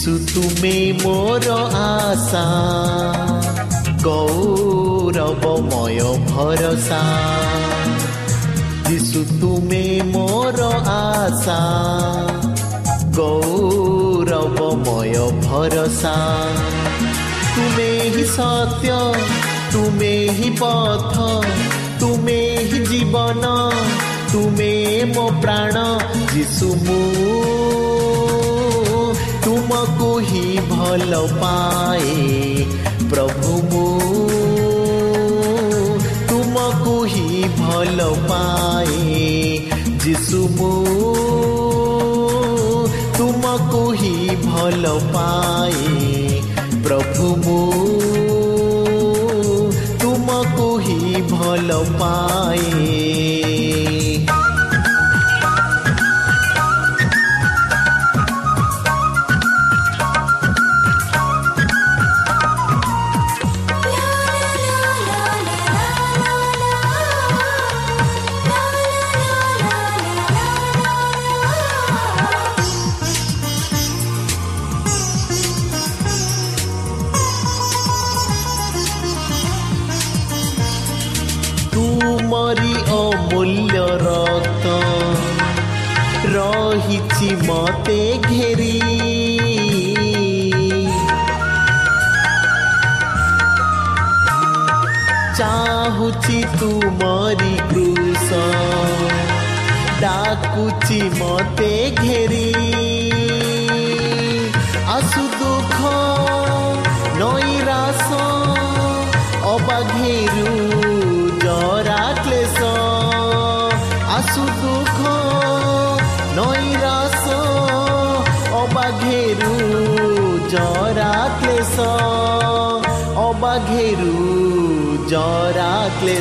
যিশু তুমি মোর আশা গৌরবময় ভরসা যিশু তুমি মোর আশা গৌরবময় ভরসা তুমে হি সত্য তুমে হি পথ তুমে হি জীবন তুমে মো প্রাণ যিশু মু ତୁମକୁ ହିଁ ଭଲ ପାଏ ପ୍ରଭୁ ମୁଁ ତୁମକୁ ହିଁ ଭଲ ପାଏ ଯିଶୁ ମୁଁ ତୁମକୁ ହିଁ ଭଲ ପାଏ ପ୍ରଭୁ ମୁଁ ତୁମକୁ ହିଁ ଭଲ ପାଏ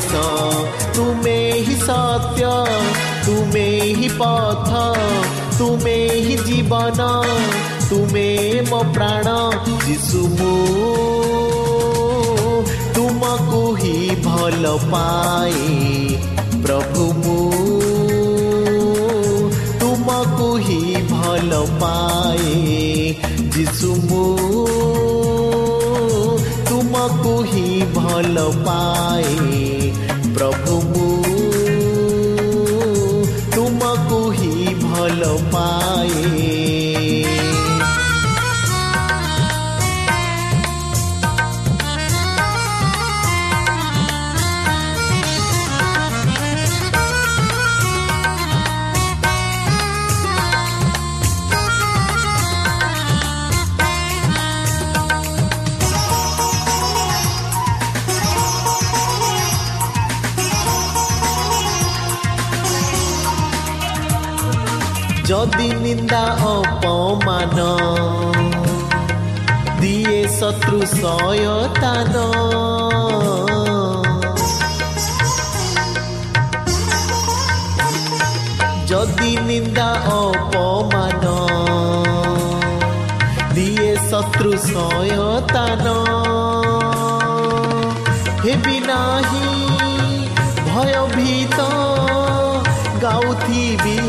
सा, तुम्हें ही सात्या, तुम्हें ही पाथा, तुम्हें ही जीवाना, तुम्हें म प्राण जिसुमु तुमको ही भल पाए, प्रभु मु, तुमको ही भल पाए जिसुमु तुमको ही भल पाए। ହିଁ শত্রু সয়তান যদি নিন্দা অপমান দিয়ে শত্রু সয়তান হেবি নাহি ভয়ভীত গাউথিবি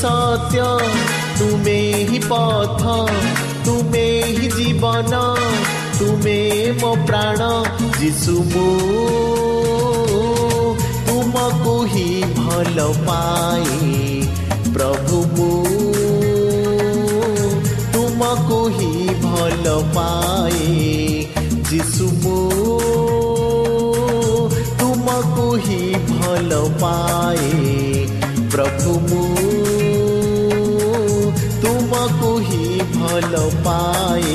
सात्या तुम्ही पथ ही जीवन तुम्हें मो प्राण जीशु मो। तुमको ही भल पाए प्रभु मो। तुमको ही भल पाए जीशु मो। तुमको ही भल पाए प्रभु मु। ଭଲ ପାଏ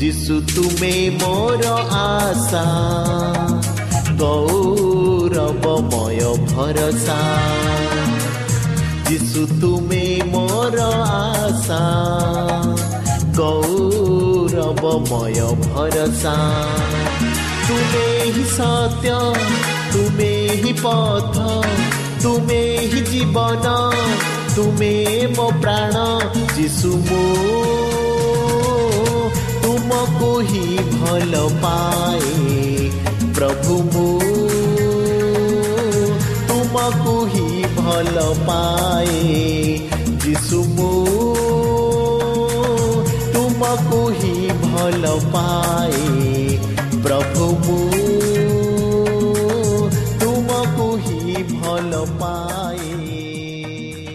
যিশু তুমি মোর আশা গৌরবময় ভরসা যিশু তুমি মোর আশা গৌরবময় ভরসা তুমি হি সত্য তুমি হি পথ তুমি হি জীবন ତୁମେ ମୋ ପ୍ରାଣ ଯିଶୁ ମୋ। ତୁମକୁ ହିଁ ଭଲ ପାଏ ପ୍ରଭୁ ମୁଁ। ତୁମକୁ ହିଁ ଭଲ ପାଏ ଯିଶୁ ମୁଁ। ତୁମକୁ ହିଁ ଭଲ ପାଏ ପ୍ରଭୁ ମୁଁ।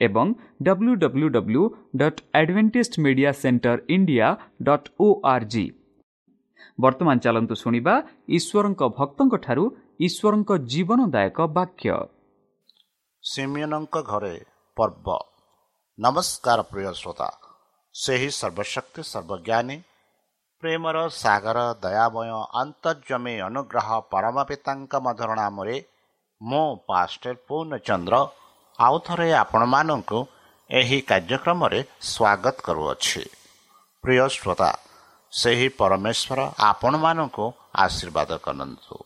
ଏବଂ W W W dot Adventist media centre India dot O R G ବର୍ତ୍ତମାନ ଚାଲନ୍ତୁ ଶୁଣିବା ଈଶ୍ୱରଙ୍କ ଭକ୍ତଙ୍କଠାରୁ ଈଶ୍ୱରଙ୍କ ଜୀବନଦାୟକ ବାକ୍ୟ ସିମିୟନଙ୍କ ଘରେ ପର୍ବ ନମସ୍କାର ପ୍ରିୟ ଶ୍ରୋତା ସେହି ସର୍ବଶକ୍ତି ସର୍ବଜ୍ଞାନୀ ପ୍ରେମର ସାଗର ଦୟାମୟ ଅନ୍ତର୍ଜମୀ ଅନୁଗ୍ରହ ପରମ ପିତାଙ୍କ ମଧୁର ନାମରେ ମୁଁ ପାଷ୍ଟର ପୂର୍ଣ୍ଣଚନ୍ଦ୍ର ଆଉ ଥରେ ଆପଣମାନଙ୍କୁ ଏହି କାର୍ଯ୍ୟକ୍ରମରେ ସ୍ୱାଗତ କରୁଅଛି। ପ୍ରିୟ ଶ୍ରୋତା ସେହି ପରମେଶ୍ୱର ଆପଣମାନଙ୍କୁ ଆଶୀର୍ବାଦ କରନ୍ତୁ।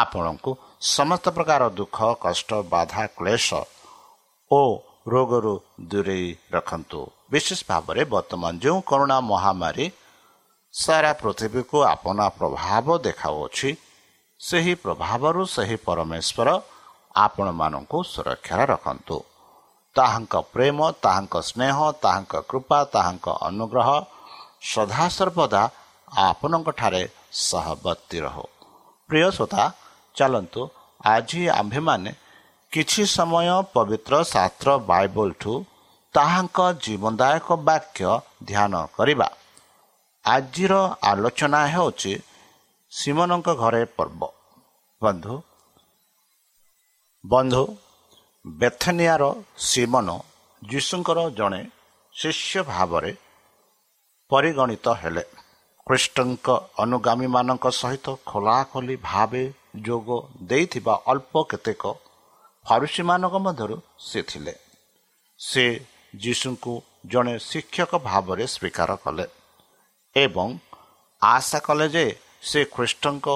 ଆପଣଙ୍କୁ ସମସ୍ତ ପ୍ରକାର ଦୁଃଖ କଷ୍ଟ ବାଧା କ୍ଲେଶ ଓ ରୋଗରୁ ଦୂରେଇ ରଖନ୍ତୁ। ବିଶେଷ ଭାବରେ ବର୍ତ୍ତମାନ ଯେଉଁ କରୋନା ମହାମାରୀ ସାରା ପୃଥିବୀକୁ ଆପଣା ପ୍ରଭାବ ଦେଖାଉଅଛି ସେହି ପ୍ରଭାବରୁ ସେହି ପରମେଶ୍ୱର ଆପଣମାନଙ୍କୁ ସୁରକ୍ଷାରେ ରଖନ୍ତୁ। ତାହାଙ୍କ ପ୍ରେମ ତାହାଙ୍କ ସ୍ନେହ ତାହାଙ୍କ କୃପା ତାହାଙ୍କ ଅନୁଗ୍ରହ ସଦାସର୍ବଦା ଆପଣଙ୍କଠାରେ ସହବର୍ତ୍ତୀ ରହୁ। ପ୍ରିୟ ଶ୍ରୋତା ଚାଲନ୍ତୁ ଆଜି ଆମ୍ଭେମାନେ କିଛି ସମୟ ପବିତ୍ର ଶାସ୍ତ୍ର ବାଇବଲଠୁ ତାହାଙ୍କ ଜୀବନଦାୟକ ବାକ୍ୟ ଧ୍ୟାନ କରିବା। ଆଜିର ଆଲୋଚନା ହେଉଛି ସିମନଙ୍କ ଘରେ ପର୍ବ। ବନ୍ଧୁ ବନ୍ଧୁ ବେଥନିଆର ସିମନ ଯୀଶୁଙ୍କର ଜଣେ ଶିଷ୍ୟ ଭାବରେ ପରିଗଣିତ ହେଲେ। ଖ୍ରୀଷ୍ଟଙ୍କ ଅନୁଗାମୀମାନଙ୍କ ସହିତ ଖୋଲାଖୋଲି ଭାବେ ଯୋଗ ଦେଇଥିବା ଅଳ୍ପ କେତେକ ଫରୁସିମାନଙ୍କ ମଧ୍ୟରୁ ସେ ଥିଲେ। ସେ ଯୀଶୁଙ୍କୁ ଜଣେ ଶିକ୍ଷକ ଭାବରେ ସ୍ୱୀକାର କଲେ ଏବଂ ଆଶା କଲେ ଯେ ସେ ଖ୍ରୀଷ୍ଟଙ୍କ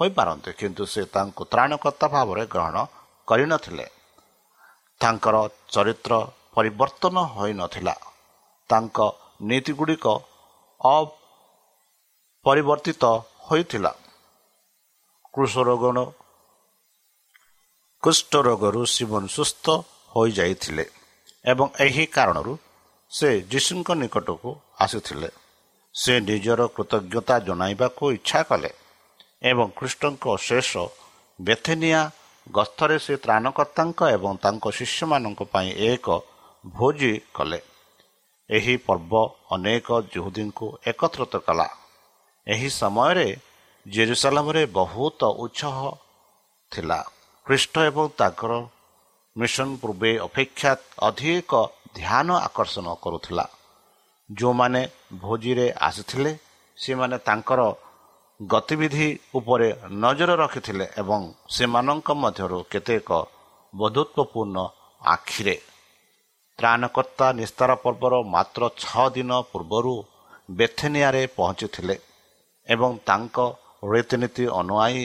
ହୋଇପାରନ୍ତି କିନ୍ତୁ ସେ ତାଙ୍କୁ ତ୍ରାଣକର୍ତ୍ତା ଭାବରେ ଗ୍ରହଣ କରିନଥିଲେ। ତାଙ୍କର ଚରିତ୍ର ପରିବର୍ତ୍ତନ ହୋଇନଥିଲା। ତାଙ୍କ ନୀତିଗୁଡ଼ିକ ଅପରିବର୍ତ୍ତିତ ହୋଇଥିଲା। କୃଷରୋଗଣ କୁଷ୍ଠରୋଗରୁ ଶିବନ ସୁସ୍ଥ ହୋଇଯାଇଥିଲେ ଏବଂ ଏହି କାରଣରୁ ସେ ଯୀଶୁଙ୍କ ନିକଟକୁ ଆସିଥିଲେ। ସେ ନିଜର କୃତଜ୍ଞତା ଜଣାଇବାକୁ ଇଚ୍ଛା କଲେ ଏବଂ ଖ୍ରୀଷ୍ଟଙ୍କ ଶେଷ ବେଥେନିଆ ଗସ୍ତରେ ସେ ତ୍ରାଣକର୍ତ୍ତାଙ୍କ ଏବଂ ତାଙ୍କ ଶିଷ୍ୟମାନଙ୍କ ପାଇଁ ଏକ ଭୋଜି କଲେ। ଏହି ପର୍ବ ଅନେକ ଜୁହୁଦୀଙ୍କୁ ଏକତ୍ରିତ କଲା। ଏହି ସମୟରେ ଜେରୁସାଲାମରେ ବହୁତ ଉତ୍ସାହ ଥିଲା। ଖ୍ରୀଷ୍ଟ ଏବଂ ତାଙ୍କର ମିଶନ ପୂର୍ବେ ଅପେକ୍ଷା ଅଧିକ ଧ୍ୟାନ ଆକର୍ଷଣ କରୁଥିଲା। ଯେଉଁମାନେ ଭୋଜିରେ ଆସିଥିଲେ ସେମାନେ ତାଙ୍କର ଗତିବିଧି ଉପରେ ନଜର ରଖିଥିଲେ ଏବଂ ସେମାନଙ୍କ ମଧ୍ୟରୁ କେତେକ ବନ୍ଧୁତ୍ୱପୂର୍ଣ୍ଣ ଆଖିରେ। ତ୍ରାଣକର୍ତ୍ତା ନିସ୍ତାର ପର୍ବର ମାତ୍ର ଛଅ ଦିନ ପୂର୍ବରୁ ବେଥେନିଆରେ ପହଞ୍ଚିଥିଲେ ଏବଂ ତାଙ୍କ ରୀତିନୀତି ଅନୁଆଇ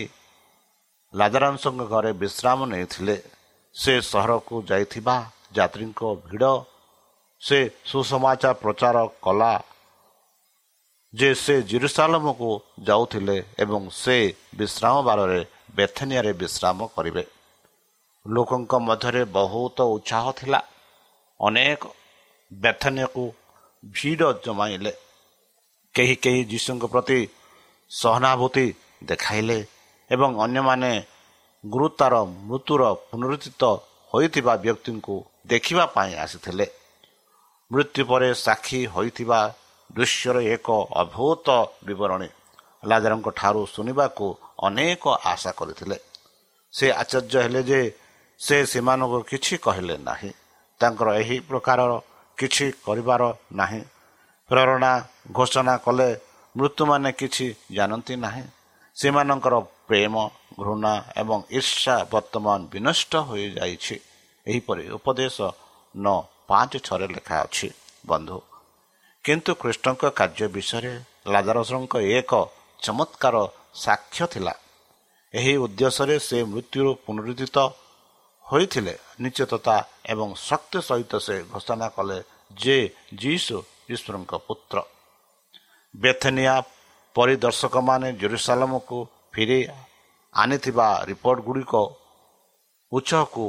ଲାଜାରାଂଶଙ୍କ ଘରେ ବିଶ୍ରାମ ନେଇଥିଲେ। ସେ ସହରକୁ ଯାଇଥିବା ଯାତ୍ରୀଙ୍କ ଭିଡ଼ ସେ ସୁସମାଚାର ପ୍ରଚାର କଲା ଯେ ସେ ଜିରୁସାଲମକୁ ଯାଉଥିଲେ ଏବଂ ସେ ବିଶ୍ରାମ ବାରରେ ବେଥେନିଆରେ ବିଶ୍ରାମ କରିବେ। ଲୋକଙ୍କ ମଧ୍ୟରେ ବହୁତ ଉତ୍ସାହ ଥିଲା। ଅନେକ ବେଥନିଆକୁ ଭିଡ଼ ଜମାଇଲେ। କେହି କେହି ଯୀଶୁଙ୍କ ପ୍ରତି ସହାନୁଭୂତି ଦେଖାଇଲେ ଏବଂ ଅନ୍ୟମାନେ ଗୁରୁତାର ମୃତ୍ୟୁର ପୁନରୁଦ୍ଧିତ ହୋଇଥିବା ବ୍ୟକ୍ତିଙ୍କୁ ଦେଖିବା ପାଇଁ ଆସିଥିଲେ। ମୃତ୍ୟୁ ପରେ ସାକ୍ଷୀ ହୋଇଥିବା ଦୃଶ୍ୟର ଏକ ଅଭୂତ ବିବରଣୀ ଲାଜାରଙ୍କ ଠାରୁ ଶୁଣିବାକୁ ଅନେକ ଆଶା କରିଥିଲେ। ସେ ଆଶ୍ଚର୍ଯ୍ୟ ହେଲେ ଯେ ସେ ସେମାନଙ୍କୁ କିଛି କହିଲେ ନାହିଁ। ତାଙ୍କର ଏହି ପ୍ରକାରର କିଛି କରିବାର ନାହିଁ। ପ୍ରେରଣା ଘୋଷଣା କଲେ ମୃତ୍ୟୁମାନେ କିଛି ଜାଣନ୍ତି ନାହିଁ। ସେମାନଙ୍କର ପ୍ରେମ ଘୃଣା ଏବଂ ଈର୍ଷା ବର୍ତ୍ତମାନ ବିନଷ୍ଟ ହୋଇଯାଇଛି। ଏହିପରି ଉପଦେଶ ନ ପାଞ୍ଚ ଛଅରେ ଲେଖା ଅଛି। ବନ୍ଧୁ କିନ୍ତୁ କୃଷ୍ଣଙ୍କ କାର୍ଯ୍ୟ ବିଷୟରେ ଲାଜାରସଙ୍କ ଏକ ଚମତ୍କାର ସାକ୍ଷ୍ୟ ଥିଲା। ଏହି ଉଦ୍ଦେଶ୍ୟରେ ସେ ମୃତ୍ୟୁରୁ ପୁନରୁଦ୍ଧିତ ହୋଇଥିଲେ ନିଶ୍ଚିତତା ଏବଂ ଶକ୍ତି ସହିତ ସେ ଘୋଷଣା କଲେ ଯେ ଯୀଶୁ ଈଶ୍ୱରଙ୍କ ପୁତ୍ର। ବେଥନିଆ ପରିଦର୍ଶକମାନେ ଜେରୁସାଲାମକୁ ଫିରି ଆଣିଥିବା ରିପୋର୍ଟ ଗୁଡ଼ିକ ଉତ୍ସକୁ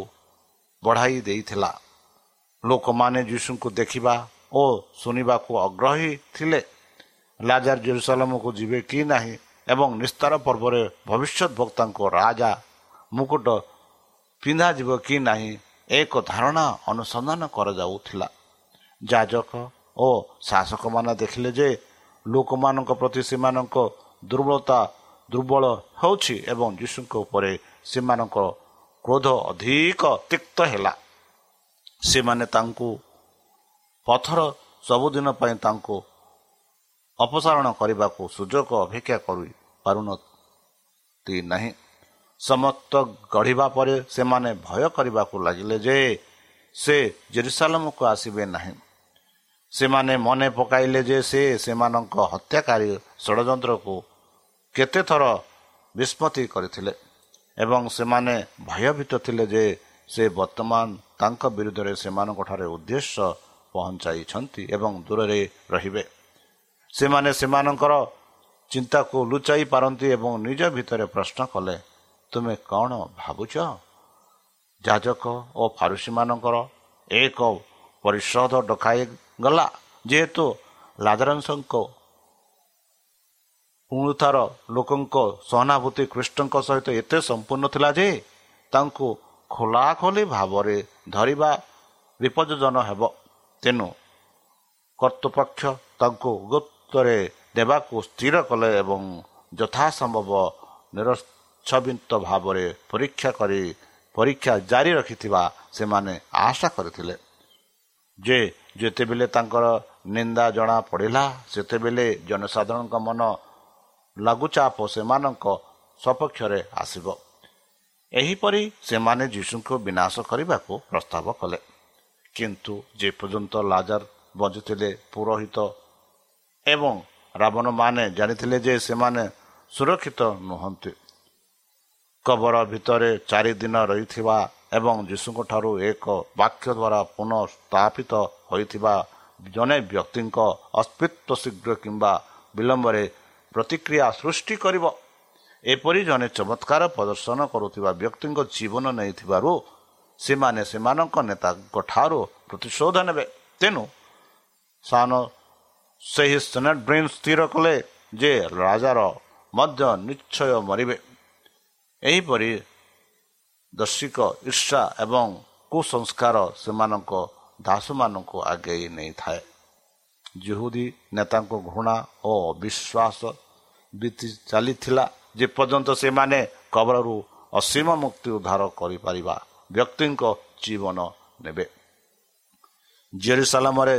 ବଢ଼ାଇ ଦେଇଥିଲା। ଲୋକମାନେ ଯୀଶୁଙ୍କୁ ଦେଖିବା ଓ ଶୁଣିବାକୁ ଆଗ୍ରହୀ ଥିଲେ। ଲାଜାର ଜେରୁସାଲାମକୁ ଯିବେ କି ନାହିଁ ଏବଂ ନିସ୍ତାର ପର୍ବରେ ଭବିଷ୍ୟତ ବକ୍ତାଙ୍କ ରାଜା ମୁକୁଟ ପିନ୍ଧାଯିବ କି ନାହିଁ ଏକ ଧାରଣା ଅନୁସନ୍ଧାନ କରାଯାଉଥିଲା। ଯାଜକ ଓ ଶାସକମାନେ ଦେଖିଲେ ଯେ ଲୋକମାନଙ୍କ ପ୍ରତି ସେମାନଙ୍କ ଦୁର୍ବଳତା ଦୁର୍ବଳ ହେଉଛି ଏବଂ ଯୀଶୁଙ୍କ ଉପରେ ସେମାନଙ୍କ କ୍ରୋଧ ଅଧିକ ତିକ୍ତ ହେଲା। ସେମାନେ ତାଙ୍କୁ ପଥର ସବୁଦିନ ପାଇଁ ତାଙ୍କୁ ଅପସାରଣ କରିବାକୁ ସୁଯୋଗ ଅପେକ୍ଷା କରିପାରୁନନ୍ତି ନାହିଁ। ସମସ୍ତ ଗଢ଼ିବା ପରେ ସେମାନେ ଭୟ କରିବାକୁ ଲାଗିଲେ ଯେ ସେ ଜେରୁସାଲମକୁ ଆସିବେ ନାହିଁ। ସେମାନେ ମନେ ପକାଇଲେ ଯେ ସେ ସେମାନଙ୍କ ହତ୍ୟାକାରୀ ଷଡ଼ଯନ୍ତ୍ରକୁ କେତେଥର ବିସ୍ମୃତି କରିଥିଲେ ଏବଂ ସେମାନେ ଭୟଭୀତ ଥିଲେ ଯେ ସେ ବର୍ତ୍ତମାନ ତାଙ୍କ ବିରୁଦ୍ଧରେ ସେମାନଙ୍କଠାରେ ଉଦ୍ଦେଶ୍ୟ ପହଞ୍ଚାଇଛନ୍ତି ଏବଂ ଦୂରରେ ରହିବେ। ସେମାନେ ସେମାନଙ୍କର ଚିନ୍ତାକୁ ଲୁଚାଇ ପାରନ୍ତି ଏବଂ ନିଜ ଭିତରେ ପ୍ରଶ୍ନ କଲେ ତୁମେ କ'ଣ ଭାବୁଛ? ଯାଜକ ଓ ଫାରୁସୀମାନଙ୍କର ଏକ ପରିଷଦ ଡକାଇ ଗଲା। ଯେହେତୁ ଲାଜରାଂଶଙ୍କ ପୁଣିଥର ଲୋକଙ୍କ ସହାନୁଭୂତି କୃଷ୍ଣଙ୍କ ସହିତ ଏତେ ସମ୍ପୂର୍ଣ୍ଣ ଥିଲା ଯେ ତାଙ୍କୁ ଖୋଲାଖୋଲି ଭାବରେ ଧରିବା ବିପଦଜନ ହେବ। ତେଣୁ କର୍ତ୍ତୃପକ୍ଷ ତାଙ୍କୁ ଗୁପ୍ତରେ ଦେବାକୁ ସ୍ଥିର କଲେ ଏବଂ ଯଥାସମ୍ଭବ ନିରଚ୍ଛବିତ ଭାବରେ ପରୀକ୍ଷା କରି ପରୀକ୍ଷା ଜାରି ରଖିଥିବା ସେମାନେ ଆଶା କରିଥିଲେ। ଯେ ଯେତେବେଳେ ତାଙ୍କର ନିନ୍ଦା ଜଣା ପଡ଼ିଲା ସେତେବେଳେ ଜନସାଧାରଣଙ୍କ ମନ ଲଘୁଚାପ ସେମାନଙ୍କ ସପକ୍ଷରେ ଆସିବ। ଏହିପରି ସେମାନେ ଯୀଶୁଙ୍କୁ ବିନାଶ କରିବାକୁ ପ୍ରସ୍ତାବ କଲେ। କିନ୍ତୁ ଯେପର୍ଯ୍ୟନ୍ତ ଲାଜାର ବଞ୍ଚୁଥିଲେ ପୁରୋହିତ ଏବଂ ରାବଣମାନେ ଜାଣିଥିଲେ ଯେ ସେମାନେ ସୁରକ୍ଷିତ ନୁହନ୍ତି। କବର ଭିତରେ ଚାରି ଦିନ ରହିଥିବା ଏବଂ ଯୀଶୁଙ୍କ ଠାରୁ ଏକ ବାକ୍ୟ ଦ୍ୱାରା ପୁନଃ ସ୍ଥାପିତ ହୋଇଥିବା ଜଣେ ବ୍ୟକ୍ତିଙ୍କ ଅସ୍ତିତ୍ୱ ଶୀଘ୍ର କିମ୍ବା ବିଳମ୍ବରେ ପ୍ରତିକ୍ରିୟା ସୃଷ୍ଟି କରିବ। ଏପରି ଜଣେ ଚମତ୍କାର ପ୍ରଦର୍ଶନ କରୁଥିବା ବ୍ୟକ୍ତିଙ୍କ ଜୀବନ ନେଇଥିବାରୁ ସେମାନେ ସେମାନଙ୍କ ନେତାଙ୍କ ଠାରୁ ପ୍ରତିଶୋଧ ନେବେ। ତେଣୁ ସାନ ସେହି ସେନେଟ୍ ବ୍ରେନ୍ ସ୍ଥିର କଲେ ଯେ ରାଜାର ମଧ୍ୟ ନିଶ୍ଚୟ ମରିବେ। ଏହିପରି ଦର୍ଶିକ ଈର୍ଷା ଏବଂ କୁସଂସ୍କାର ସେମାନଙ୍କ ଦାସମାନଙ୍କୁ ଆଗେଇ ନେଇଥାଏ। ଜୁହୁଦୀ ନେତାଙ୍କ ଘୃଣା ଓ ଅବିଶ୍ୱାସ ବିତି ଚାଲିଥିଲା। ଯେପର୍ଯ୍ୟନ୍ତ ସେମାନେ କବଳରୁ ଅସୀମ ମୁକ୍ତି ଉଦ୍ଧାର କରିପାରିବା ବ୍ୟକ୍ତିଙ୍କ ଜୀବନ ନେବେ। ଜେରୁସାଲାମରେ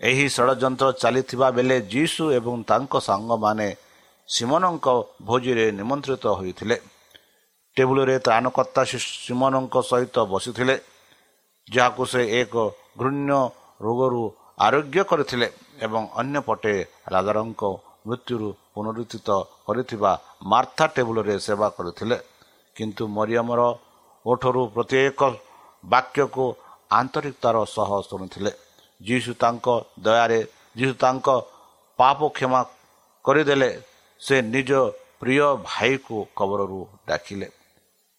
ଏହି ଷଡ଼ଯନ୍ତ୍ର ଚାଲିଥିବା ବେଳେ ଯୀଶୁ ଏବଂ ତାଙ୍କ ସାଙ୍ଗମାନେ ସିମନଙ୍କ ଭୋଜିରେ ନିମନ୍ତ୍ରିତ ହୋଇଥିଲେ। ଟେବୁଲରେ ତ୍ରାଣକର୍ତ୍ତା ସିମନଙ୍କ ସହିତ ବସିଥିଲେ ଯାହାକୁ ସେ ଏକ ଘୃଣ୍ୟ ରୋଗରୁ ଆରୋଗ୍ୟ କରିଥିଲେ ଏବଂ ଅନ୍ୟପଟେ ରାଜାରଙ୍କ ମୃତ୍ୟୁରୁ ପୁନରୁଦ୍ଧିତ କରିଥିବା ମାର୍ଥା ଟେବୁଲରେ ସେବା କରିଥିଲେ। କିନ୍ତୁ ମରିୟମର ଓଠରୁ ପ୍ରତ୍ୟେକ ବାକ୍ୟକୁ ଆନ୍ତରିକତାର ସହ ଶୁଣିଥିଲେ। ଯୀଶୁ ତାଙ୍କ ଦୟାରେ ଯୀଶୁ ତାଙ୍କ ପାପ କ୍ଷମା କରିଦେଲେ। ସେ ନିଜ ପ୍ରିୟ ଭାଇକୁ କବରରୁ ଡାକିଲେ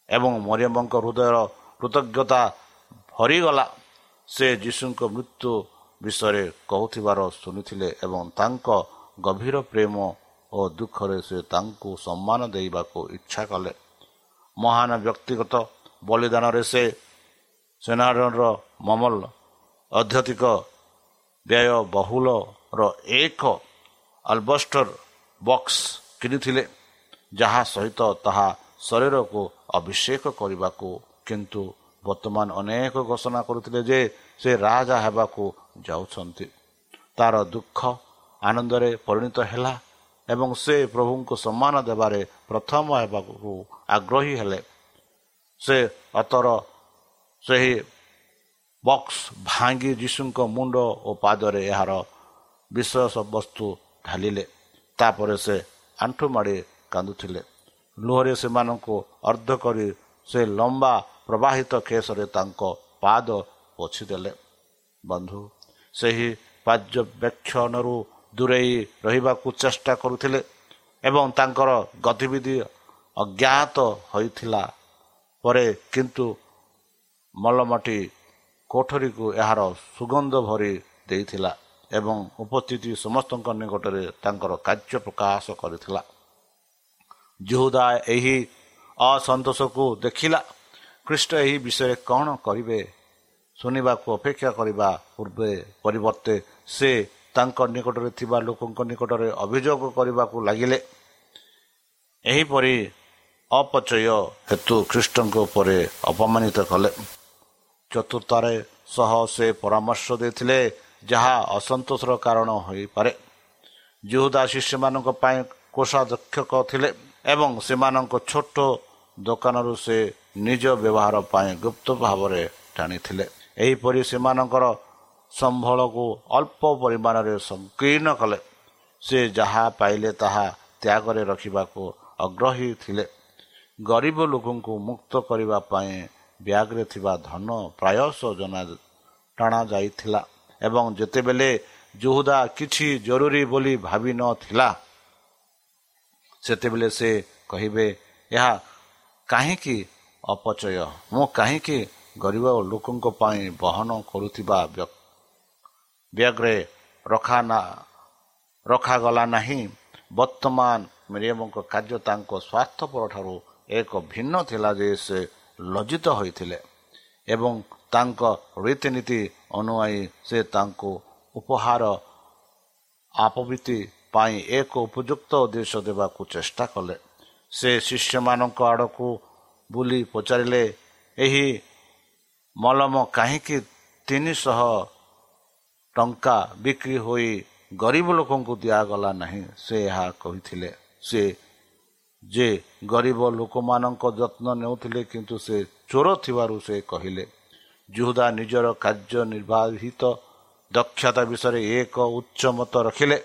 ଏବଂ ମରିୟମଙ୍କ ହୃଦୟର କୃତଜ୍ଞତା ଭରିଗଲା। ସେ ଯୀଶୁଙ୍କ ମୃତ୍ୟୁ ବିଷୟରେ କହୁଥିବାର ଶୁଣିଥିଲେ ଏବଂ ତାଙ୍କ ଗଭୀର ପ୍ରେମ ଓ ଦୁଃଖରେ ସେ ତାଙ୍କୁ ସମ୍ମାନ ଦେବାକୁ ଇଚ୍ଛା କଲେ। ମହାନ ବ୍ୟକ୍ତିଗତ ବଳିଦାନରେ ସେ ସେନାର ମମଲ ଅଧ୍ୟତିକ ବ୍ୟୟବହୁଳର ଏକ ଆଲବଷ୍ଟର ବକ୍ସ କିଣିଥିଲେ ଯାହା ସହିତ ତାହା ଶରୀରକୁ ଅଭିଷେକ କରିବାକୁ କିନ୍ତୁ ବର୍ତ୍ତମାନ ଅନେକ ଘୋଷଣା କରୁଥିଲେ ଯେ ସେ ରାଜା ହେବାକୁ ଯାଉଛନ୍ତି। ତାର ଦୁଃଖ ଆନନ୍ଦରେ ପରିଣତ ହେଲା ଏବଂ ସେ ପ୍ରଭୁଙ୍କୁ ସମ୍ମାନ ଦେବାରେ ପ୍ରଥମ ହେବାକୁ ଆଗ୍ରହୀ ହେଲେ। ସେ ଅତର ସେହି ବକ୍ସ ଭାଙ୍ଗି ଯୀଶୁଙ୍କ ମୁଣ୍ଡ ଓ ପାଦରେ ଏହାର ବିଶ୍ୱାସ ବସ୍ତୁ ଢାଲିଲେ। ତାପରେ ସେ ଆଣ୍ଠୁ ମାଡ଼ି କାନ୍ଦୁଥିଲେ। ଲୁହରେ ସେମାନଙ୍କୁ ଅର୍ଦ୍ଧ କରି ସେ ଲମ୍ବା ପ୍ରବାହିତ କେଶରେ ତାଙ୍କ ପାଦ ପୋଛିଦେଲେ। ବନ୍ଧୁ ସେହି ପର୍ଯ୍ୟବେକ୍ଷଣରୁ ଦୂରେଇ ରହିବାକୁ ଚେଷ୍ଟା କରୁଥିଲେ ଏବଂ ତାଙ୍କର ଗତିବିଧି ଅଜ୍ଞାତ ହୋଇଥିଲା। ପରେ କିନ୍ତୁ ମଲମଟି କୋଠରୀକୁ ଏହାର ସୁଗନ୍ଧ ଭରି ଦେଇଥିଲା ଏବଂ ଉପସ୍ଥିତି ସମସ୍ତଙ୍କ ନିକଟରେ ତାଙ୍କର କାର୍ଯ୍ୟ ପ୍ରକାଶ କରିଥିଲା। ଯୁହୁଦା ଏହି ଅସନ୍ତୋଷକୁ ଦେଖିଲା। ଖ୍ରୀଷ୍ଟ ଏହି ବିଷୟରେ କ'ଣ କରିବେ? ଶୁଣିବାକୁ ଅପେକ୍ଷା କରିବା ପୂର୍ବେ ପରିବର୍ତ୍ତେ ସେ ତାଙ୍କ ନିକଟରେ ଥିବା ଲୋକଙ୍କ ନିକଟରେ ଅଭିଯୋଗ କରିବାକୁ ଲାଗିଲେ। ଏହିପରି ଅପଚୟ ହେତୁ ଖ୍ରୀଷ୍ଟଙ୍କ ଉପରେ ଅପମାନିତ କଲେ। ଚତୁର୍ଥରେ ସହ ସେ ପରାମର୍ଶ ଦେଇଥିଲେ ଯାହା ଅସନ୍ତୋଷର କାରଣ ହୋଇପାରେ। ଯୁହୁଦା ଶିଷ୍ୟମାନଙ୍କ ପାଇଁ କୋଷାଧ୍ୟକ୍ଷକ ଥିଲେ ଏବଂ ସେମାନଙ୍କ ଛୋଟ ଦୋକାନରୁ ସେ ନିଜ ବ୍ୟବହାର ପାଇଁ ଗୁପ୍ତ ଭାବରେ ଟାଣିଥିଲେ। ଏହିପରି ସେମାନଙ୍କର ସମ୍ବଳକୁ ଅଳ୍ପ ପରିମାଣରେ ସଂକୀର୍ଣ୍ଣ କଲେ। ସେ ଯାହା ପାଇଲେ ତାହା ତ୍ୟାଗରେ ରଖିବାକୁ ଆଗ୍ରହୀ ଥିଲେ। ଗରିବ ଲୋକଙ୍କୁ ମୁକ୍ତ କରିବା ପାଇଁ ବ୍ୟାଗ୍ରେ ଥିବା ଧନ ପ୍ରାୟଶ ଟଣା ଯାଇଥିଲା ଏବଂ ଯେତେବେଳେ ଜୁହୁଦା କିଛି ଜରୁରୀ ବୋଲି ଭାବି ନଥିଲା ସେତେବେଳେ ସେ କହିବେ ଏହା କାହିଁକି ଅପଚୟ? ମୁଁ କାହିଁକି ଗରିବ ଲୋକଙ୍କ ପାଇଁ ବହନ କରୁଥିବା ବ୍ୟାଗ୍ରେ ରଖା ନା ରଖାଗଲା ନାହିଁ? ବର୍ତ୍ତମାନ ମିରିୟମଙ୍କ କାର୍ଯ୍ୟ ତାଙ୍କ ସ୍ୱାର୍ଥପର ଠାରୁ ଏକ ଭିନ୍ନ ଥିଲା ଯେ ସେ ଲଜ୍ଜିତ ହୋଇଥିଲେ ଏବଂ ତାଙ୍କ ରୀତିନୀତି ଅନୁଆଇ ସେ ତାଙ୍କୁ ଉପହାର ଆପବୃତ୍ତି ପାଇଁ ଏକ ଉପଯୁକ୍ତ ଉଦ୍ଦେଶ୍ୟ ଦେବାକୁ ଚେଷ୍ଟା କଲେ। ସେ ଶିଷ୍ୟମାନଙ୍କ ଆଡ଼କୁ ବୁଲି ପଚାରିଲେ ଏହି ମଲମ କାହିଁକି ତିନିଶହ ଟଙ୍କା ବିକ୍ରି ହୋଇ ଗରିବ ଲୋକଙ୍କୁ ଦିଆଗଲା ନାହିଁ? ସେ ଏହା କହିଥିଲେ। ସେ ଯେ ଗରିବ ଲୋକମାନଙ୍କ ଯତ୍ନ ନେଉଥିଲେ କିନ୍ତୁ ସେ ଚୋର ଥିବାରୁ ସେ କହିଲେ ଯୁହୁଦା ନିଜର କାର୍ଯ୍ୟ ନିର୍ବାହିତ ଦକ୍ଷତା ବିଷୟରେ ଏକ ଉଚ୍ଚ ମତ ରଖିଲେ।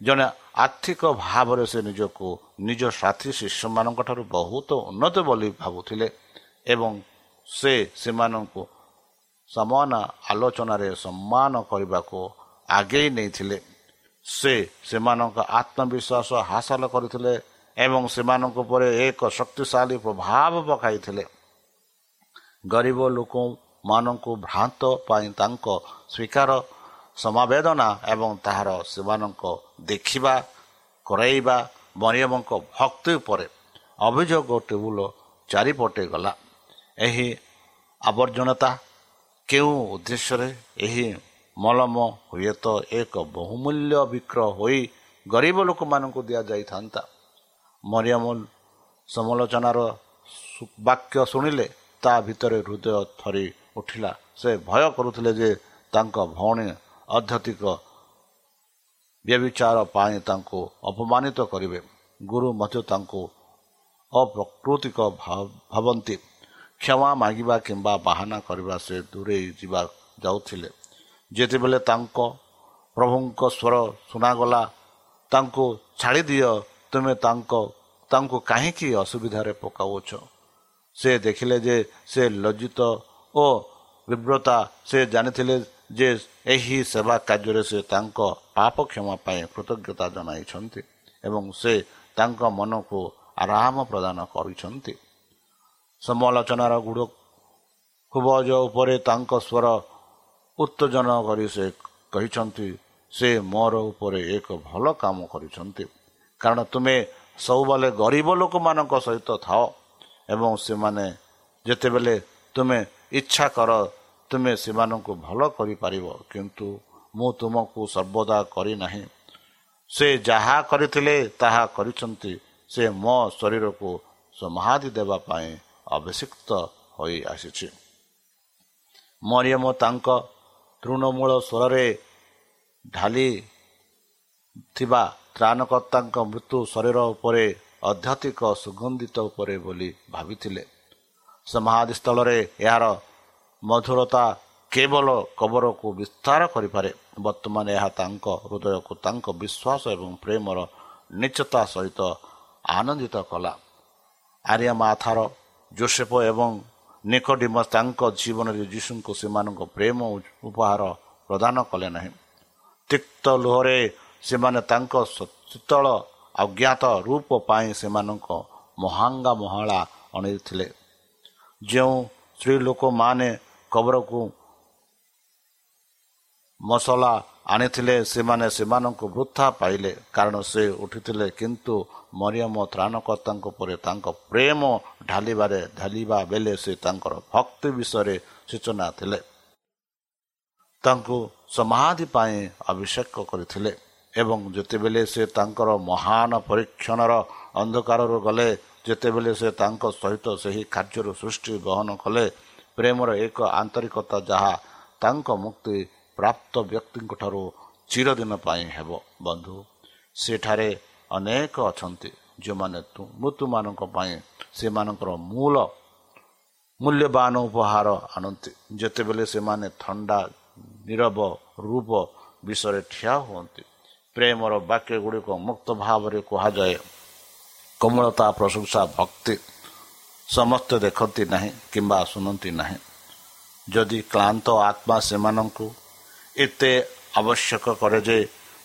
ଜଣେ ଆର୍ଥିକ ଭାବରେ ସେ ନିଜକୁ ନିଜ ସାଥୀ ଶିଷ୍ୟମାନଙ୍କ ଠାରୁ ବହୁତ ଉନ୍ନତ ବୋଲି ଭାବୁଥିଲେ ଏବଂ ସେ ସେମାନଙ୍କୁ ସମାନ ଆଲୋଚନାରେ ସମ୍ମାନ କରିବାକୁ ଆଗେଇ ନେଇଥିଲେ। ସେ ସେମାନଙ୍କ ଆତ୍ମବିଶ୍ୱାସ ହାସଲ କରିଥିଲେ ଏବଂ ସେମାନଙ୍କ ଉପରେ ଏକ ଶକ୍ତିଶାଳୀ ପ୍ରଭାବ ପକାଇଥିଲେ। ଗରିବ ଲୋକମାନଙ୍କୁ ଭ୍ରାନ୍ତ ପାଇଁ ତାଙ୍କ ସ୍ୱୀକାର ସମାବେଦନା ଏବଂ ତାହାର ସେମାନଙ୍କ ଦେଖିବା କରାଇବା ମରିୟମଙ୍କ ଭକ୍ତି ଉପରେ ଅଭିଯୋଗ ଟେବୁଲ ଚାରିପଟେ ଗଲା। ଏହି ଆବର୍ଜନତା କେଉଁ ଉଦ୍ଦେଶ୍ୟରେ? ଏହି ମଲମ ହୁଏତ ଏକ ବହୁମୂଲ୍ୟ ବିକ୍ରୟ ହୋଇ ଗରିବ ଲୋକମାନଙ୍କୁ ଦିଆଯାଇଥାନ୍ତା। ମରିୟମ ସମାଲୋଚନାର ବାକ୍ୟ ଶୁଣିଲେ ତା ଭିତରେ ହୃଦୟ ଥରି ଉଠିଲା। ସେ ଭୟ କରୁଥିଲେ ଯେ ତାଙ୍କ ଭଉଣୀ ଅଧ୍ୟତିକ ବ୍ୟବିଚାର ପାଇଁ ତାଙ୍କୁ ଅପମାନିତ କରିବେ। ଗୁରୁ ମଧ୍ୟ ତାଙ୍କୁ ଅପ୍ରକୃତିକ ଭାବନ୍ତି। କ୍ଷମା ମାଗିବା କିମ୍ବା ବାହାନା କରିବା ସେ ଦୂରେଇ ଯିବା ଯାଉଥିଲେ। ଯେତେବେଳେ ତାଙ୍କ ପ୍ରଭୁଙ୍କ ସ୍ୱର ଶୁଣାଗଲା ତାଙ୍କୁ ଛାଡ଼ି ଦିଅ ତୁମେ ତାଙ୍କ ତାଙ୍କୁ କାହିଁକି ଅସୁବିଧାରେ ପକାଉଛ? ସେ ଦେଖିଲେ ଯେ ସେ ଲଜ୍ଜିତ ଓ ବିବ୍ରତା ସେ ଜାଣିଥିଲେ ଯେ ଏହି ସେବା କାର୍ଯ୍ୟରେ ସେ ତାଙ୍କ ପାପ କ୍ଷମା ପାଇଁ କୃତଜ୍ଞତା ଜଣାଇଛନ୍ତି ଏବଂ ସେ ତାଙ୍କ ମନକୁ ଆରାମ ପ୍ରଦାନ କରିଛନ୍ତି। ସମାଲୋଚନାର ଗୁଡ଼ ଖୁବଜ ଉପରେ ତାଙ୍କ ସ୍ୱର ଉତ୍ତେଜନ କରି ସେ କହିଛନ୍ତି ସେ ମୋର ଉପରେ ଏକ ଭଲ କାମ କରିଛନ୍ତି। କାରଣ ତୁମେ ସବୁବେଳେ ଗରିବ ଲୋକମାନଙ୍କ ସହିତ ଥାଅ ଏବଂ ସେମାନେ ଯେତେବେଳେ ତୁମେ ଇଚ୍ଛା କର ତୁମେ ସେମାନଙ୍କୁ ଭଲ କରିପାରିବ। କିନ୍ତୁ ମୁଁ ତୁମକୁ ସର୍ବଦା କରିନାହିଁ ସେ ଯାହା କରିଥିଲେ ତାହା କରିଛନ୍ତି। ସେ ମୋ ଶରୀରକୁ ସମାଧି ଦେବା ପାଇଁ ଅଭିଷିକ୍ତ ହୋଇ ଆସିଛି। ମରିୟମ ତାଙ୍କ ତୃଣମୂଳ ସ୍ୱରରେ ଢାଲି ଥିବା ତ୍ରାଣକର୍ତ୍ତାଙ୍କ ମୃତ୍ୟୁ ଶରୀର ଉପରେ ଆଧ୍ୟାତ୍ମିକ ସୁଗନ୍ଧିତ ଉପରେ ବୋଲି ଭାବିଥିଲେ। ସମାଧିସ୍ଥଳରେ ଏହାର ମଧୁରତା କେବଳ କବରକୁ ବିସ୍ତାର କରିପାରେ। ବର୍ତ୍ତମାନ ଏହା ତାଙ୍କ ହୃଦୟକୁ ତାଙ୍କ ବିଶ୍ୱାସ ଏବଂ ପ୍ରେମର ନିଚତା ସହିତ ଆନନ୍ଦିତ କଲା। ଆର୍ୟମାଥାର ଜୋସେଫ ଏବଂ ନିକଟିମ ତାଙ୍କ ଜୀବନରେ ଯୀଶୁଙ୍କୁ ସେମାନଙ୍କ ପ୍ରେମ ଉପହାର ପ୍ରଦାନ କଲେ ନାହିଁ। ତିକ୍ତ ଲୁହରେ ସେମାନେ ତାଙ୍କ ଶୀତଳ ଅଜ୍ଞାତ ରୂପ ପାଇଁ ସେମାନଙ୍କ ମହାଙ୍ଗା ମହାଳା ଅଣିଥିଲେ ଯେଉଁ ସ୍ତ୍ରୀ ଲୋକମାନେ କବରକୁ ମସଲା ଆଣିଥିଲେ ସେମାନେ ସେମାନଙ୍କୁ ବୃଥା ପାଇଲେ କାରଣ ସେ ଉଠିଥିଲେ। କିନ୍ତୁ ମରିୟମ ତ୍ରାଣକର୍ତ୍ତାଙ୍କ ପରେ ତାଙ୍କ ପ୍ରେମ ଢାଲିବାରେ ଢାଲିବା ବେଳେ ସେ ତାଙ୍କର ଭକ୍ତି ବିଷୟରେ ସୂଚନା ଥିଲେ। ତାଙ୍କୁ ସମାଧି ପାଇଁ ଆବଶ୍ୟକ କରିଥିଲେ। ଏବଂ ଯେତେବେଳେ ସେ ତାଙ୍କର ମହାନ ପରୀକ୍ଷଣର ଅନ୍ଧକାରରୁ ଗଲେ ଯେତେବେଳେ ସେ ତାଙ୍କ ସହିତ ସେହି କାର୍ଯ୍ୟରୁ ସୃଷ୍ଟି ଗ୍ରହଣ କଲେ ପ୍ରେମର ଏକ ଆନ୍ତରିକତା ଯାହା ତାଙ୍କ ମୁକ୍ତି ପ୍ରାପ୍ତ ବ୍ୟକ୍ତିଙ୍କ ଠାରୁ ଚିରଦିନ ପାଇଁ ହେବ। ବନ୍ଧୁ ସେଠାରେ ଅନେକ ଅଛନ୍ତି ଯେଉଁମାନେ ମୃତ୍ୟୁମାନଙ୍କ ପାଇଁ ସେମାନଙ୍କର ମୂଳ ମୂଲ୍ୟବାନ ଉପହାର ଆଣନ୍ତି। ଯେତେବେଳେ ସେମାନେ ଥଣ୍ଡା ନିରବ ରୂପ ବିଷୟରେ ଠିଆ ହୁଅନ୍ତି ପ୍ରେମର ବାକ୍ୟ ଗୁଡ଼ିକ ମୁକ୍ତ ଭାବରେ କୁହାଯାଏ। କୋମଳତା ପ୍ରଶଂସା ଭକ୍ତି ସମସ୍ତେ ଦେଖନ୍ତି ନାହିଁ କିମ୍ବା ଶୁଣନ୍ତି ନାହିଁ। ଯଦି କ୍ଳାନ୍ତ ଆତ୍ମା ସେମାନଙ୍କୁ ଏତେ ଆବଶ୍ୟକ କରେ ଯେ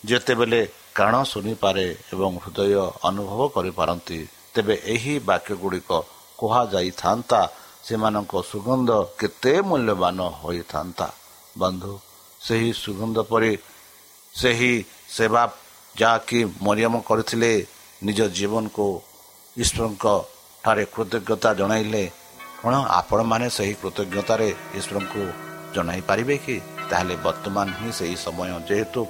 ଯେତେବେଳେ କାଣ ଶୁଣିପାରେ ଏବଂ ହୃଦୟ ଅନୁଭବ କରିପାରନ୍ତି ତେବେ ଏହି ବାକ୍ୟ ଗୁଡ଼ିକ କୁହାଯାଇଥାନ୍ତା ସେମାନଙ୍କ ସୁଗନ୍ଧ କେତେ ମୂଲ୍ୟବାନ ହୋଇଥାନ୍ତା। ବନ୍ଧୁ ସେହି ସୁଗନ୍ଧ ପରି ସେହି ସେବା ଯାହାକି ମରିୟମ କରିଥିଲେ ନିଜ ଜୀବନକୁ ଈଶ୍ୱରଙ୍କ ଠାରେ କୃତଜ୍ଞତା ଜଣାଇଲେ। କ'ଣ ଆପଣମାନେ ସେହି କୃତଜ୍ଞତାରେ ଈଶ୍ୱରଙ୍କୁ ଜଣାଇ ପାରିବେ କି? ତାହେଲେ ବର୍ତ୍ତମାନ ହିଁ ସେହି ସମୟ। ଯେହେତୁ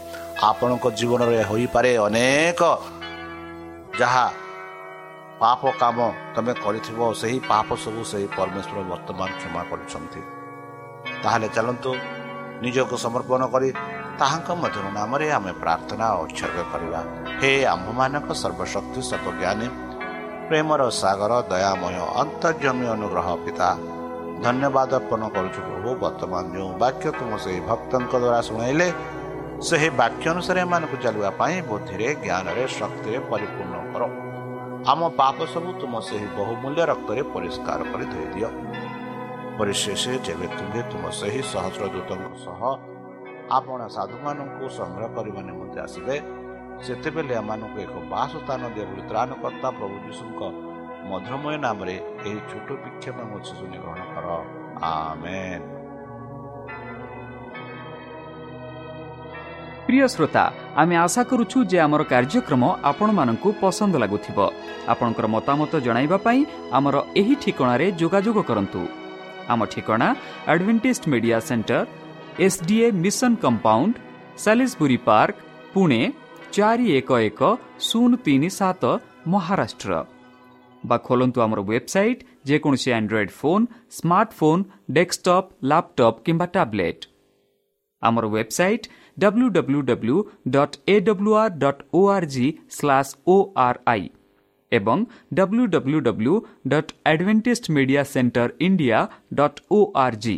ଆପଣଙ୍କ ଜୀବନରେ ହୋଇପାରେ ଅନେକ ଯାହା ପାପ କାମ ତମେ କରିଥିବ ସେହି ପାପ ସବୁ ସେହି ପରମେଶ୍ୱର ବର୍ତ୍ତମାନ କ୍ଷମା କରିଛନ୍ତି। ତାହେଲେ ଚାଲନ୍ତୁ ନିଜକୁ ସମର୍ପଣ କରି ତାହାଙ୍କ ମଧ୍ୟରୁ ନାମରେ ଆମେ ପ୍ରାର୍ଥନା ଉତ୍ସର୍ଗ କରିବା। ହେ ଆମ୍ଭମାନଙ୍କ ସର୍ବଶକ୍ତି ସର୍ବଜ୍ଞାନୀ ପ୍ରେମର ସାଗର ଦୟାମୟ ଅନ୍ତର୍ଜମୀ ଅନୁଗ୍ରହ ପିତା ଧନ୍ୟବାଦ ଅର୍ପଣ କରୁଛୁ ପ୍ରଭୁ ବର୍ତ୍ତମାନ ଯେଉଁ ବାକ୍ୟ ତୁମ ସେହି ଭକ୍ତଙ୍କ ଦ୍ୱାରା ଶୁଣାଇଲେ ସେହି ବାକ୍ୟ ଅନୁସାରେ ଏମାନଙ୍କୁ ଚାଲିବା ପାଇଁ ବୁଦ୍ଧିରେ ଜ୍ଞାନରେ ଶକ୍ତିରେ ପରିପୂର୍ଣ୍ଣ କର। ଆମ ପାପ ସବୁ ତୁମ ସେହି ବହୁମୂଲ୍ୟ ରକ୍ତରେ ପରିଷ୍କାର କରି ଧୋଇଦିଅ ପରିଶେଷ ଯେବେ ତୁମେ ତୁମ ସେହି ସହସ୍ର ଦୂତଙ୍କ ସହ ଆପଣ ସାଧୁମାନଙ୍କୁ ସଂଗ୍ରହ କରିବା ନିମନ୍ତେ ଆସିବେ ସେତେବେଳେ ଏମାନଙ୍କୁ ଏକ ବାସସ୍ଥାନ ଦିଅ ବୋଲି ତ୍ରାଣକର୍ତ୍ତା ପ୍ରଭୁ ଯୀଶୁଙ୍କ ମଧୁରମୟ ନାମରେ ଏହି ଛୋଟ ବିକ୍ଷେପ ଶିଶୁ ନିଗ୍ରହଣ କର ଆମେ ଶ୍ରୋତା ଆମେ ଆଶା କରୁଛୁ ଯେ ଆମର କାର୍ଯ୍ୟକ୍ରମ ଆପଣମାନଙ୍କୁ ପସନ୍ଦ ଲାଗୁଥିବ ଆପଣଙ୍କର ମତାମତ ଜଣାଇବା ପାଇଁ ଆମର ଏହି ଠିକଣାରେ ଯୋଗାଯୋଗ କରନ୍ତୁ। ଆମ ଠିକଣା Adventist media centre S D A mission compound Salisbury Park Pune ଚାରି ଏକ ଏକ ଶୂନ ତିନି ସାତ ମହାରାଷ୍ଟ୍ର ବା ଖୋଲନ୍ତୁ ଆମର ୱେବସାଇଟ୍ ଯେକୌଣସି Android phone smartphone desktop laptop କିମ୍ବା ଟ୍ୟାବ୍ଲେଟ୍ ଆମର website W W W dot A W R dot O R G slash O R I ଏବଂ W W W dot Adventist media centre India dot O R G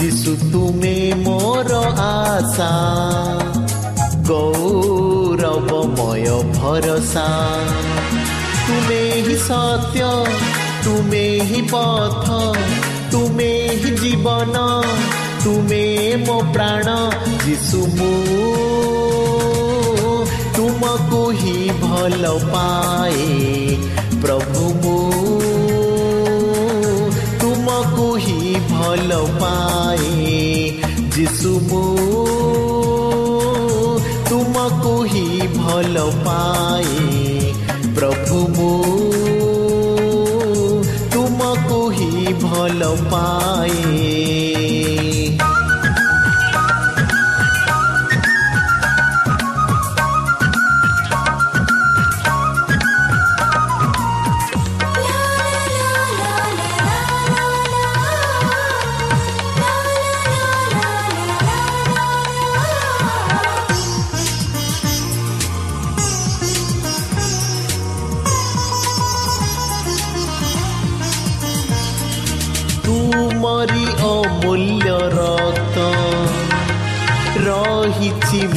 ଯିଶୁ ତୁମେ ମୋର ଆଶା ଗୌରବମୟ ଭରସା ତୁମେ ହିଁ ସତ୍ୟ ତୁମେ ହିଁ ପଥ ତୁମେ ହିଁ ଜୀବନ ତୁମେ ମୋ ପ୍ରାଣ ଯିଶୁ ମୁଁ ତୁମକୁ ହିଁ ଭଲ ପାଏ ପ୍ରଭୁ ମୁଁ ତୁମକୁ ହିଁ ଭଲ ପାଏ ଯିଶୁ ମୁଁ ତୁମକୁ ହିଁ ଭଲ ପାଏ ପ୍ରଭୁ ମୁଁ ତୁମକୁ ହିଁ ଭଲ ପାଏ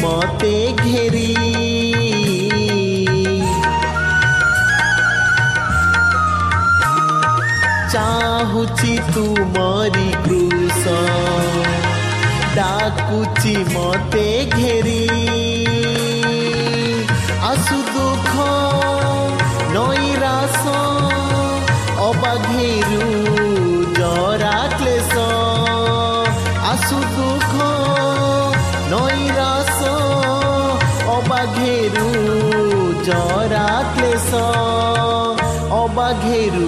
ରହିଛି ମତେ ଘେରି ଚାହୁଛି ତୁମରି କୃଷ ଡାକୁଛି ମତେ ଘେରି ଆସୁ ଦୁଃଖ ନୈରାସ ଜରା କ୍ଲେଶ ଅବାଘେରୁ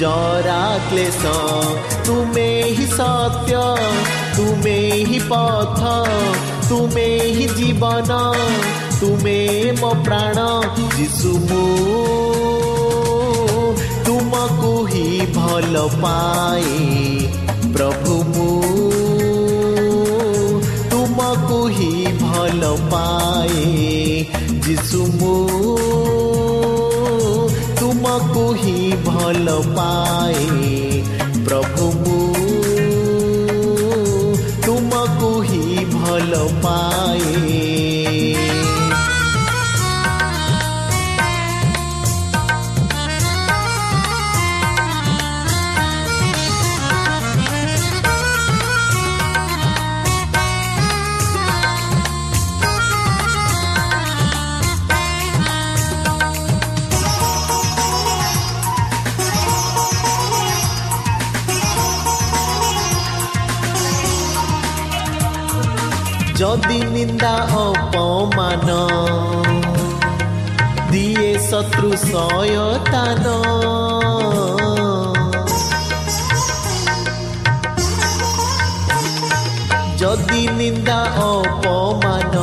ଜରା କ୍ଲେଶ ତୁମେ ହିଁ ସତ୍ୟ ତୁମେ ହିଁ ପଥ ତୁମେ ହିଁ ଜୀବନ ତୁମେ ମୋ ପ୍ରାଣ ଯିଶୁ ମୁଁ ତୁମକୁ ହିଁ ଭଲ ପାଏ ପ୍ରଭୁ ମୁଁ ତୁମକୁ ହିଁ মিশুমু তোমাকু হি ভাল পাই প্রভু মু তোমাকু হি ভাল পাই যদি নিন্দা অপমান দিয়ে শত্রু সয়তান যদি নিন্দা অপমান